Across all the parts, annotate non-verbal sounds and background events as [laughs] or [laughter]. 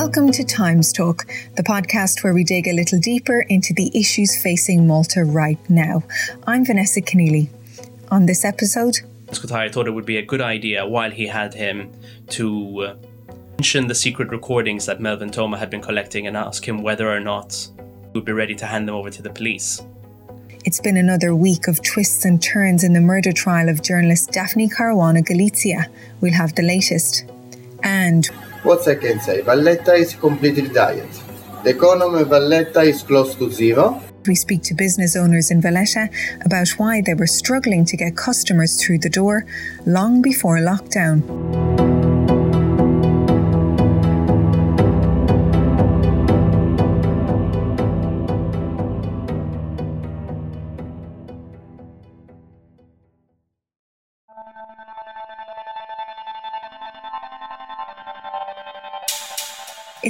Welcome to Times Talk, the podcast where we dig a little deeper into the issues facing Malta right now. I'm Vanessa Keneally. On this episode, Cutajar thought it would be a good idea while he had him to uh, mention the secret recordings that Melvin Theuma had been collecting and ask him whether or not he would be ready to hand them over to the police. It's been another week of twists and turns in the murder trial of journalist Daphne Caruana Galizia. We'll have the latest. And what I can say, Valletta is completely diet. The economy of Valletta is close to zero. We speak to business owners in Valletta about why they were struggling to get customers through the door long before lockdown.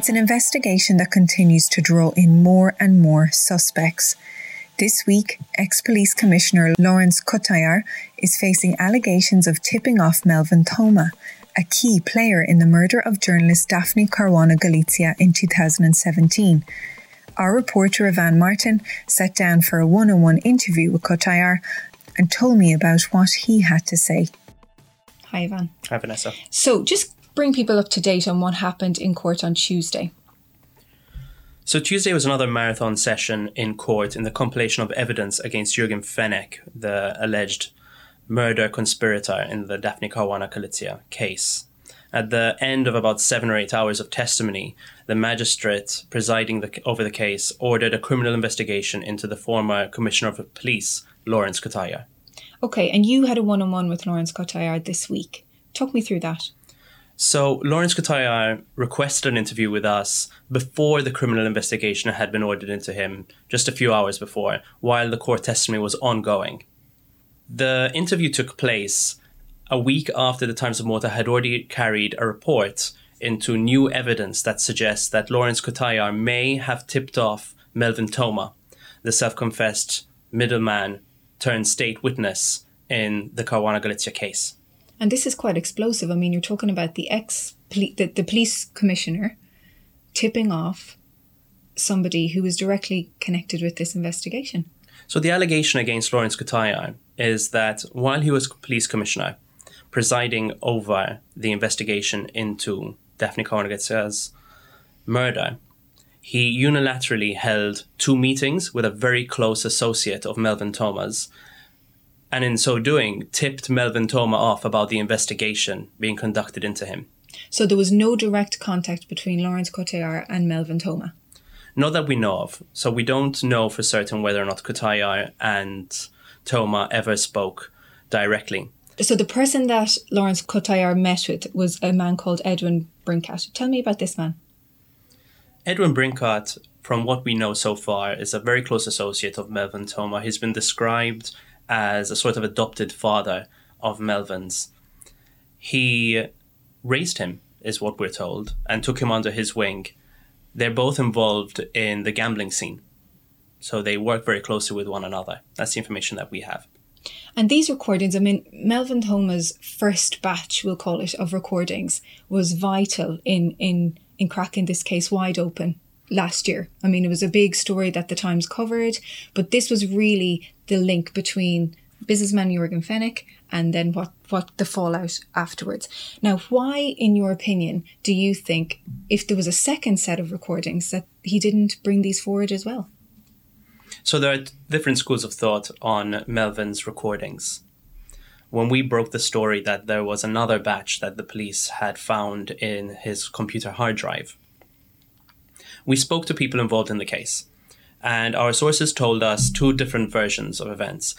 It's an investigation that continues to draw in more and more suspects. This week, ex police commissioner Lawrence Cutajar is facing allegations of tipping off Melvin Theuma, a key player in the murder of journalist Daphne Caruana Galizia in 2017. Our reporter Ivan Martin sat down for a one on one interview with Cutajar and told me about what he had to say. Hi, Ivan. Hi, Vanessa. So, just bring people up to date on what happened in court on Tuesday. So Tuesday was another marathon session in court in the compilation of evidence against Yorgen Fenech, the alleged murder conspirator in the Daphne Caruana Galizia case. At the end of about seven or eight hours of testimony, the magistrate presiding the, over the case ordered a criminal investigation into the former commissioner of police, Lawrence Cutajar. Okay, and you had a one on one with Lawrence Cutajar this week. Talk me through that. So Lawrence Cutajar requested an interview with us before the criminal investigation had been ordered into him, just a few hours before, while the court testimony was ongoing. The interview took place a week after the Times of Malta had already carried a report into new evidence that suggests that Lawrence Cutajar may have tipped off Melvin Theuma, the self-confessed middleman turned state witness in the Caruana Galizia case. And this is quite explosive. I mean, you're talking about the ex the, the police commissioner tipping off somebody who was directly connected with this investigation. So the allegation against Lawrence Cutajar is that while he was police commissioner, presiding over the investigation into Daphne Caruana murder, he unilaterally held two meetings with a very close associate of Melvin Theuma's and in so doing, tipped Melvin Theuma off about the investigation being conducted into him. So there was no direct contact between Lawrence Cutajar and Melvin Theuma? Not that we know of. So we don't know for certain whether or not Cutajar and Theuma ever spoke directly. So the person that Lawrence Cutajar met with was a man called Edwin Brincat. Tell me about this man. Edwin Brincat, from what we know so far, is a very close associate of Melvin Theuma. He's been described as a sort of adopted father of Melvin's. He raised him, is what we're told, and took him under his wing. They're both involved in the gambling scene. So they work very closely with one another. That's the information that we have. And these recordings, I mean, Melvin Theuma's first batch, we'll call it, of recordings was vital in in in cracking this case wide open last year. I mean, it was a big story that the Times covered, but this was really the link between businessman Yorgen Fenech and then what, what the fallout afterwards. Now, why, in your opinion, do you think if there was a second set of recordings that he didn't bring these forward as well? So there are different schools of thought on Melvin's recordings. When we broke the story that there was another batch that the police had found in his computer hard drive, we spoke to people involved in the case, and our sources told us two different versions of events,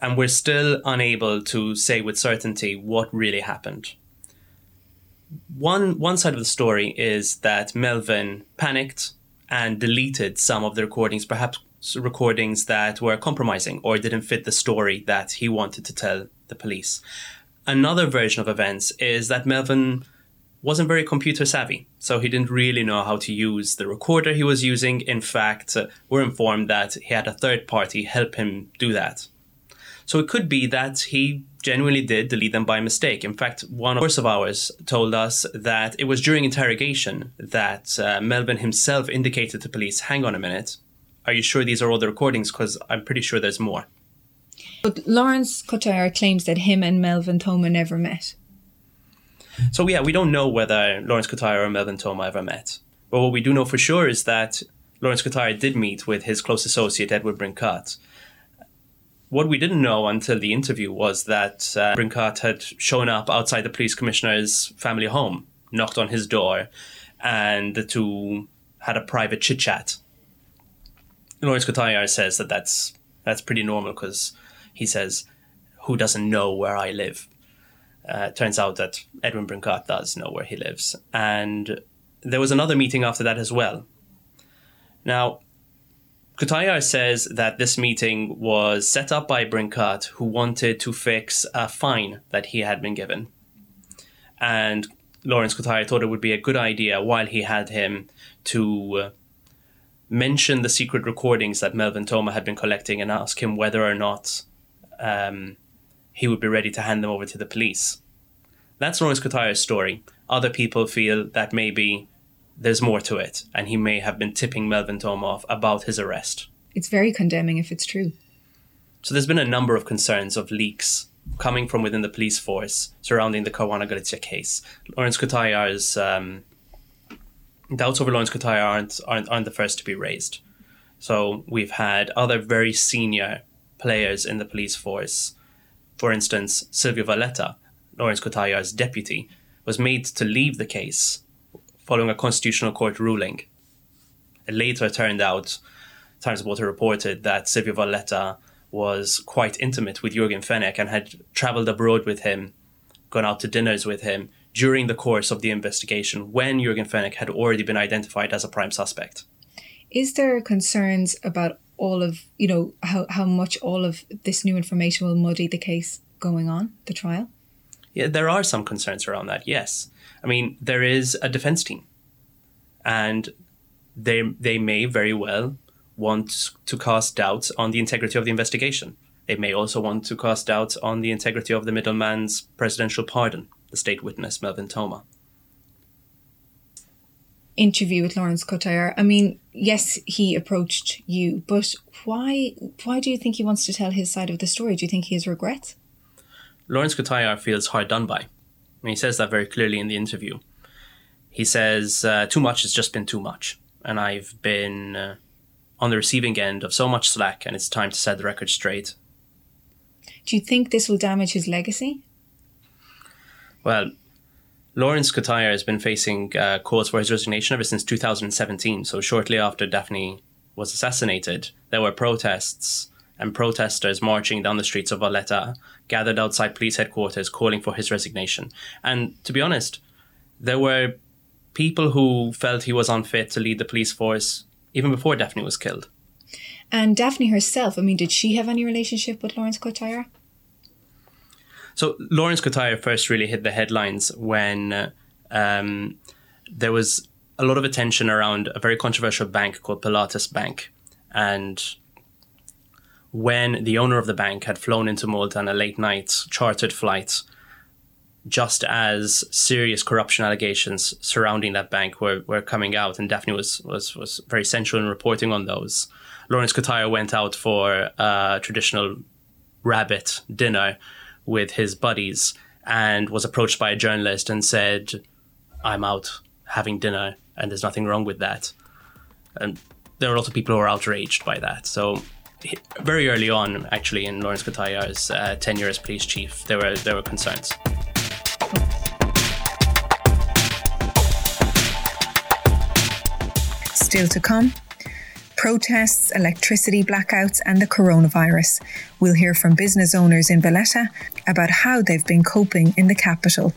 and we're still unable to say with certainty what really happened. One, one side of the story is that Melvin panicked and deleted some of the recordings, perhaps recordings that were compromising or didn't fit the story that he wanted to tell the police. Another version of events is that Melvin wasn't very computer savvy, so he didn't really know how to use the recorder he was using. In fact, uh, we're informed that he had a third party help him do that. So it could be that he genuinely did delete them by mistake. In fact, one source of ours told us that it was during interrogation that uh, Melvin himself indicated to police, hang on a minute, are you sure these are all the recordings? Because I'm pretty sure there's more. But Lawrence Cutajar claims that him and Melvin Theuma never met. So yeah, we don't know whether Lawrence Cutajar or Melvin Theuma ever met. But what we do know for sure is that Lawrence Cutajar did meet with his close associate Edward Brincat. What we didn't know until the interview was that uh, had shown up outside the police commissioner's family home, knocked on his door, and the two had a private chit chat. Lawrence Cutajar says that that's that's pretty normal because he says, "Who doesn't know where I live?" Uh, turns out that Edwin Brincat does know where he lives, and there was another meeting after that as well. Now, Cutajar says that this meeting was set up by Brincat, who wanted to fix a fine that he had been given. And Lawrence Cutajar thought it would be a good idea while he had him to uh, mention the secret recordings that Melvin Theuma had been collecting and ask him whether or not um, he would be ready to hand them over to the police. That's Lawrence Cutajar's story. Other people feel that maybe there's more to it, and he may have been tipping Melvin Theuma off about his arrest. It's very condemning if it's true. So there's been a number of concerns of leaks coming from within the police force surrounding the Caruana Galizia case. Lawrence Cutajar's um, doubts over Lawrence Cutajar aren't, aren't, aren't the first to be raised. So we've had other very senior players in the police force. For instance, Silvio Valletta, Lawrence Cutajar's deputy, was made to leave the case following a constitutional court ruling. It later turned out, Times of Malta reported that Silvio Valletta was quite intimate with Yorgen Fenech and had traveled abroad with him, gone out to dinners with him, during the course of the investigation when Yorgen Fenech had already been identified as a prime suspect. Is there concerns about all of, you know, how, how much all of this new information will muddy the case going on, the trial? Yeah, there are some concerns around that, yes. I mean, there is a defense team, and they, they may very well want to cast doubts on the integrity of the investigation. They may also want to cast doubts on the integrity of the middleman's presidential pardon the state witness Melvin Theuma. Interview with Lawrence Cutajar. I mean, yes, he approached you, but why? Why do you think he wants to tell his side of the story? Do you think he has regrets? Lawrence Cutajar feels hard done by. and he says that very clearly in the interview. He says, uh, "Too much has just been too much, and I've been uh, on the receiving end of so much slack, and it's time to set the record straight." Do you think this will damage his legacy? Well, Lawrence Cutajar has been facing uh, calls for his resignation ever since 2017. So shortly after Daphne was assassinated, there were protests and protesters marching down the streets of Valletta, gathered outside police headquarters calling for his resignation. And to be honest, there were people who felt he was unfit to lead the police force even before Daphne was killed. And Daphne herself, I mean, did she have any relationship with Lawrence Cutajar? So Lawrence Cutajar first really hit the headlines when um, there was a lot of attention around a very controversial bank called Pilatus Bank, and when the owner of the bank had flown into Malta on a late night chartered flight, just as serious corruption allegations surrounding that bank were, were coming out, and Daphne was, was, was very central in reporting on those. Lawrence Cutajar went out for a traditional rabbit dinner with his buddies and was approached by a journalist and said, I'm out having dinner and there's nothing wrong with that. And there are a lot of people who are outraged by that. So very early on, actually, in Lawrence Cutajar's uh, tenure as police chief, there were there were concerns. Still to come, protests, electricity blackouts, and the coronavirus. We'll hear from business owners in Valletta about how they've been coping in the capital.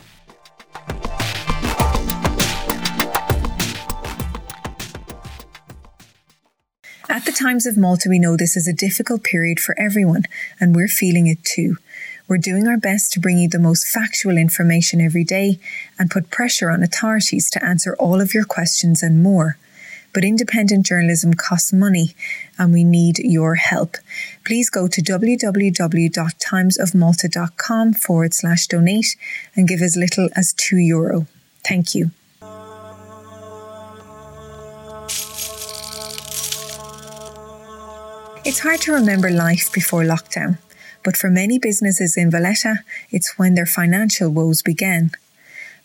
At the Times of Malta, we know this is a difficult period for everyone, and we're feeling it too. We're doing our best to bring you the most factual information every day and put pressure on authorities to answer all of your questions and more. But independent journalism costs money and we need your help. Please go to www.timesofmalta.com forward slash donate and give as little as two euro. Thank you. It's hard to remember life before lockdown, but for many businesses in Valletta, it's when their financial woes began.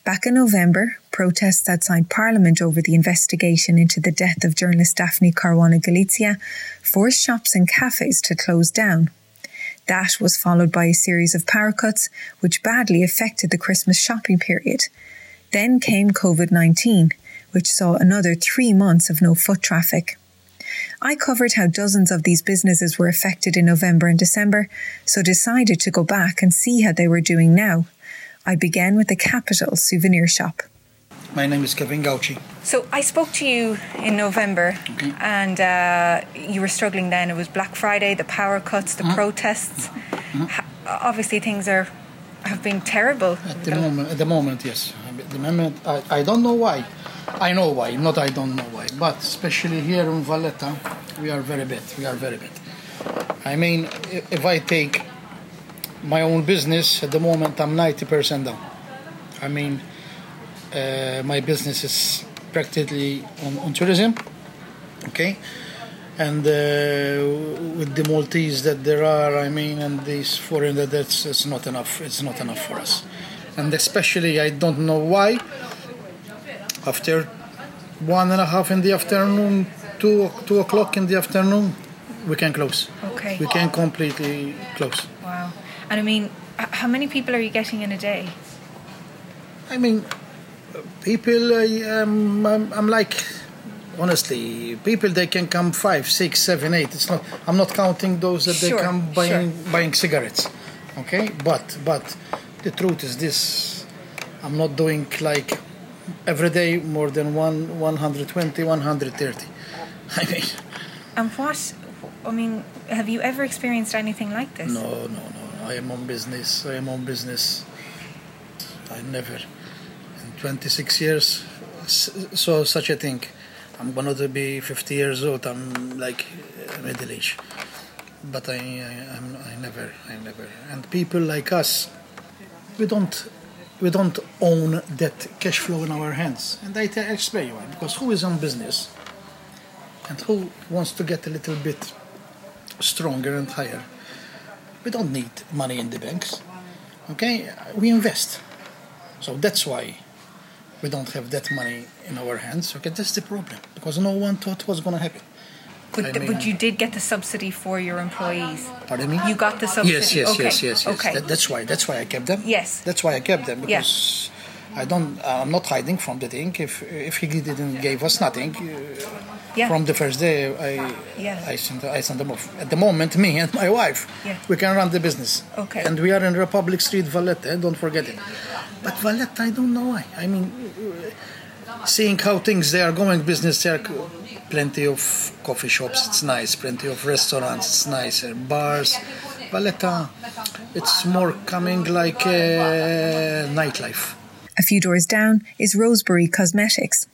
Back in November, protests outside Parliament over the investigation into the death of journalist Daphne Caruana Galizia forced shops and cafes to close down. That was followed by a series of power cuts, which badly affected the Christmas shopping period. Then came COVID 19, which saw another three months of no foot traffic. I covered how dozens of these businesses were affected in November and December, so decided to go back and see how they were doing now. I began with the Capital souvenir shop. My name is Kevin Gauci. So I spoke to you in November, okay. and uh, you were struggling then. It was Black Friday, the power cuts, the mm-hmm. protests. Mm-hmm. obviously, things are have been terrible. At the moment, at the moment, yes. At the moment, I, I don't know why. I know why, not I don't know why. But especially here in Valletta, we are very bad. We are very bad. I mean, if I take my own business, at the moment I'm 90% down. I mean, uh, my business is practically on, on tourism, okay? And uh, with the Maltese that there are, I mean, and these foreign that's it's not enough. It's not enough for us, and especially I don't know why after one and a half in the afternoon, two two o'clock in the afternoon, we can close. Okay. We can completely close. Wow. And I mean, how many people are you getting in a day? I mean, people. Um, I'm, I'm like honestly, people they can come five, six, seven, eight. It's not. I'm not counting those that sure, they come buying sure. buying cigarettes. Okay, but but the truth is this: I'm not doing like every day more than one 120 130 [laughs] i mean and what i mean have you ever experienced anything like this no no no i am on business i am on business i never 26 years saw such a thing i'm going to be 50 years old i'm like middle age but I, I, I never, I never. And people like us, we don't we don't own that cash flow in our hands. And I tell, explain why. Because who is on business and who wants to get a little bit stronger and higher? We don't need money in the banks. Okay? We invest. So that's why we don't have that money in our hands. Okay, that's the problem. Because no one thought what's going to happen. But, the, but you did get the subsidy for your employees. Pardon me? You got the subsidy. Yes, yes, okay. yes, yes, yes. Okay. That, that's why. That's why I kept them. Yes. That's why I kept them because yeah. I don't. I'm not hiding from the thing. If if he didn't give us nothing. Uh, yeah. From the first day, I yeah. I sent I sent them off. At the moment, me and my wife, yeah. we can run the business. Okay. And we are in Republic Street, Valletta. Don't forget it. But Valletta, I don't know why. I mean, seeing how things they are going, business there plenty of coffee shops, it's nice, plenty of restaurants, it's nice, bars. Valletta, it's more coming like a nightlife. A few doors down is Roseberry Cosmetics.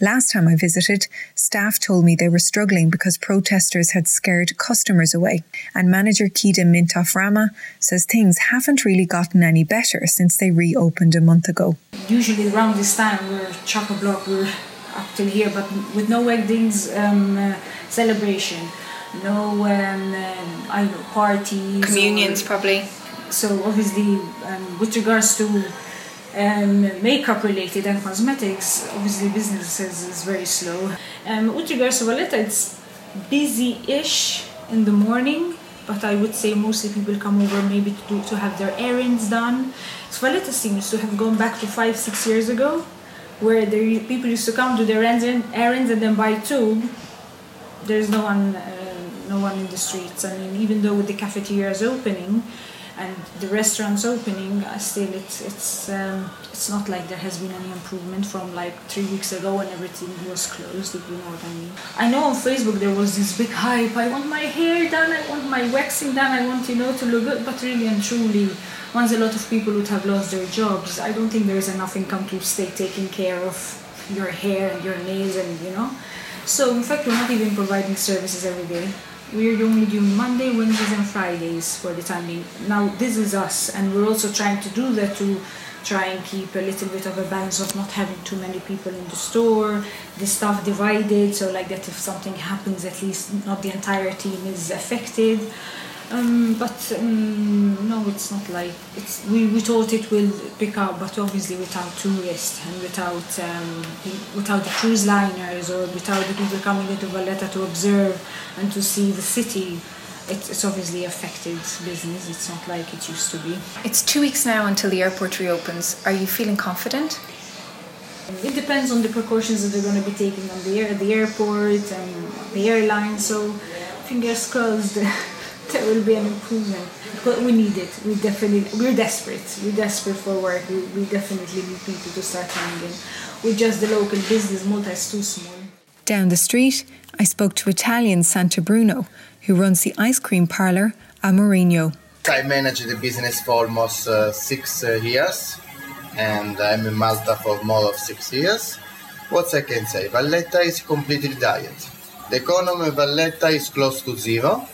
Last time I visited, staff told me they were struggling because protesters had scared customers away. And manager Kida Mintoff Rama says things haven't really gotten any better since they reopened a month ago. Usually around this time we're chock a block, we're up till here, but with no weddings um, uh, celebration, no um, uh, I know parties, communions or, probably. So obviously, um, with regards to um, makeup related and cosmetics, obviously business is, is very slow. Um, with regards to Valletta, it's busy-ish in the morning, but I would say mostly people come over maybe to do, to have their errands done. So Valletta seems to have gone back to five six years ago where the people used to come do their errands and then buy tube. There's no one, uh, no one in the streets. I mean, even though the cafeterias opening and the restaurants opening, uh, still it's it's um, it's not like there has been any improvement from like three weeks ago when everything was closed. If you know what I mean. I know on Facebook there was this big hype. I want my hair done. I want my waxing done. I want you know to look good. But really and truly once a lot of people would have lost their jobs, I don't think there is enough income to stay taking care of your hair and your nails and you know. So in fact, we're not even providing services every day. We're only doing Monday, Wednesdays, and Fridays for the time being. Now this is us, and we're also trying to do that to try and keep a little bit of a balance of not having too many people in the store, the staff divided, so like that if something happens, at least not the entire team is affected. Um, but um, no, it's not like it's. We, we thought it will pick up, but obviously without tourists and without um, without the cruise liners or without the people coming into Valletta to observe and to see the city, it's, it's obviously affected business. It's not like it used to be. It's two weeks now until the airport reopens. Are you feeling confident? It depends on the precautions that they're going to be taking on the air, the airport and the airline. So fingers crossed. [laughs] there will be an improvement. But we need it. We definitely we're desperate. We're desperate for work. We, we definitely need people to start coming in. We're just the local business. Malta is too small. Down the street, I spoke to Italian Santa Bruno, who runs the ice cream parlour Amorino. I managed the business for almost uh, six uh, years, and I'm in Malta for more of six years. What I can say, Valletta is completely diet. The economy of Valletta is close to zero,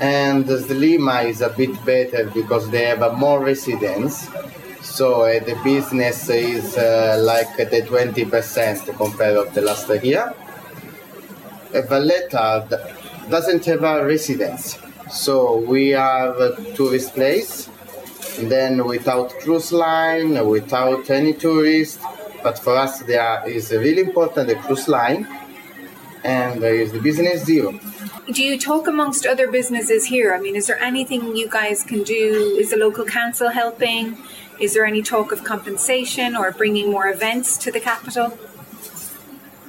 and Sliema is a bit better because they have more residents. So uh, the business is uh, like the 20% compared of the last year. Uh, Valletta doesn't have a residence, so we are a tourist place. Then without cruise line, without any tourist, but for us there is really important the cruise line, and there is the business zero do you talk amongst other businesses here? I mean, is there anything you guys can do? Is the local council helping? Is there any talk of compensation or bringing more events to the capital?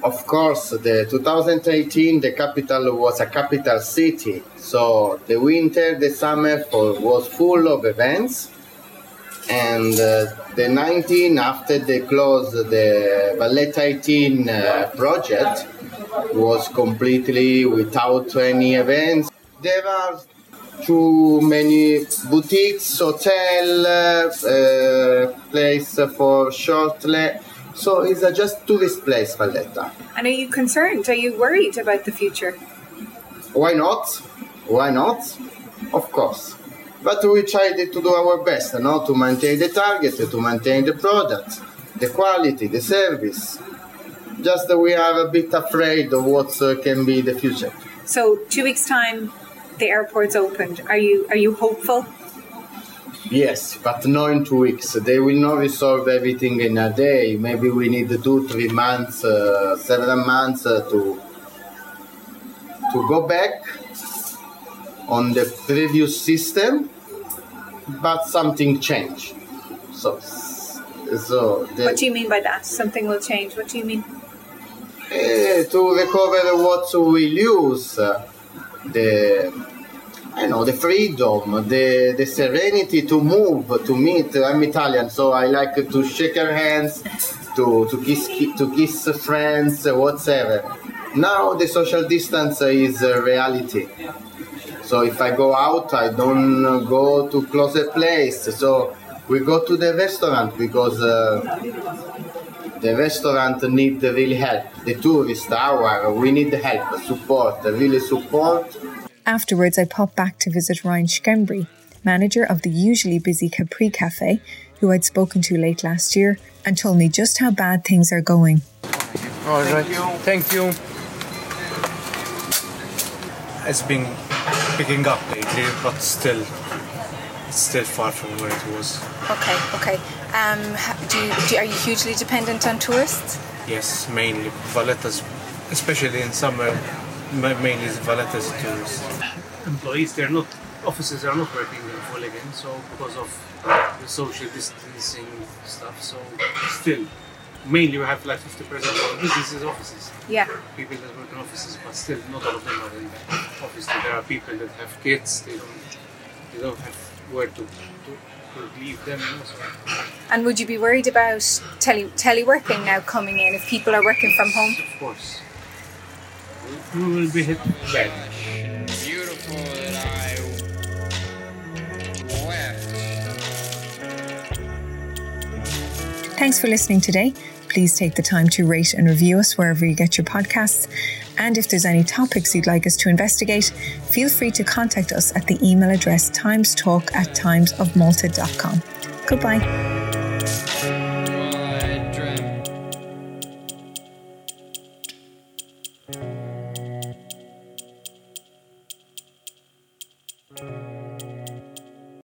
Of course, the 2018 the capital was a capital city, so the winter, the summer for, was full of events, and uh, the 19 after they closed the Valletta 18 uh, project, was completely without any events. There are too many boutiques, hotel, uh, place for short so it's a just tourist place, Valletta. And are you concerned? Are you worried about the future? Why not? Why not? Of course. But we tried to do our best, you know, to maintain the target, to maintain the product, the quality, the service just that we are a bit afraid of what uh, can be the future. So, two weeks' time, the airport's opened. Are you are you hopeful? Yes, but not in two weeks. They will not resolve everything in a day. Maybe we need two, three months, uh, seven months uh, to to go back on the previous system, but something changed. So, so the, what do you mean by that? Something will change. What do you mean? uh, to recover what we lose, the I know the freedom, the the serenity to move, to meet. I'm Italian, so I like to shake hands, to to kiss to kiss friends, whatever. Now the social distance is a reality. So if I go out, I don't go to closer place. So we go to the restaurant because. Uh, the restaurant need the really help. The tourist hour, we need the help, support, really support. Afterwards, I popped back to visit Ryan Schembri, manager of the usually busy Capri Cafe, who I'd spoken to late last year, and told me just how bad things are going. All right. Thank you. It's been picking up lately, but still, it's still far from where it was. Okay, okay. Um, do you, do, are you hugely dependent on tourists? Yes, mainly. Valletta's, especially in summer, mainly Valletta's tourists. Employees, they're not, offices are not working in full again, so because of the social distancing stuff, so still, mainly we have like 50% of businesses offices. Yeah. People that work in offices, but still not all of them are in the office. There are people that have kids, they don't, they don't have where to, to leave them. And would you be worried about tele teleworking now coming in if people are working from home? Of course. We will be hit bad. Beautiful that I. Thanks for listening today. Please take the time to rate and review us wherever you get your podcasts. And if there's any topics you'd like us to investigate, feel free to contact us at the email address timestalk at timesofmalta.com. Goodbye.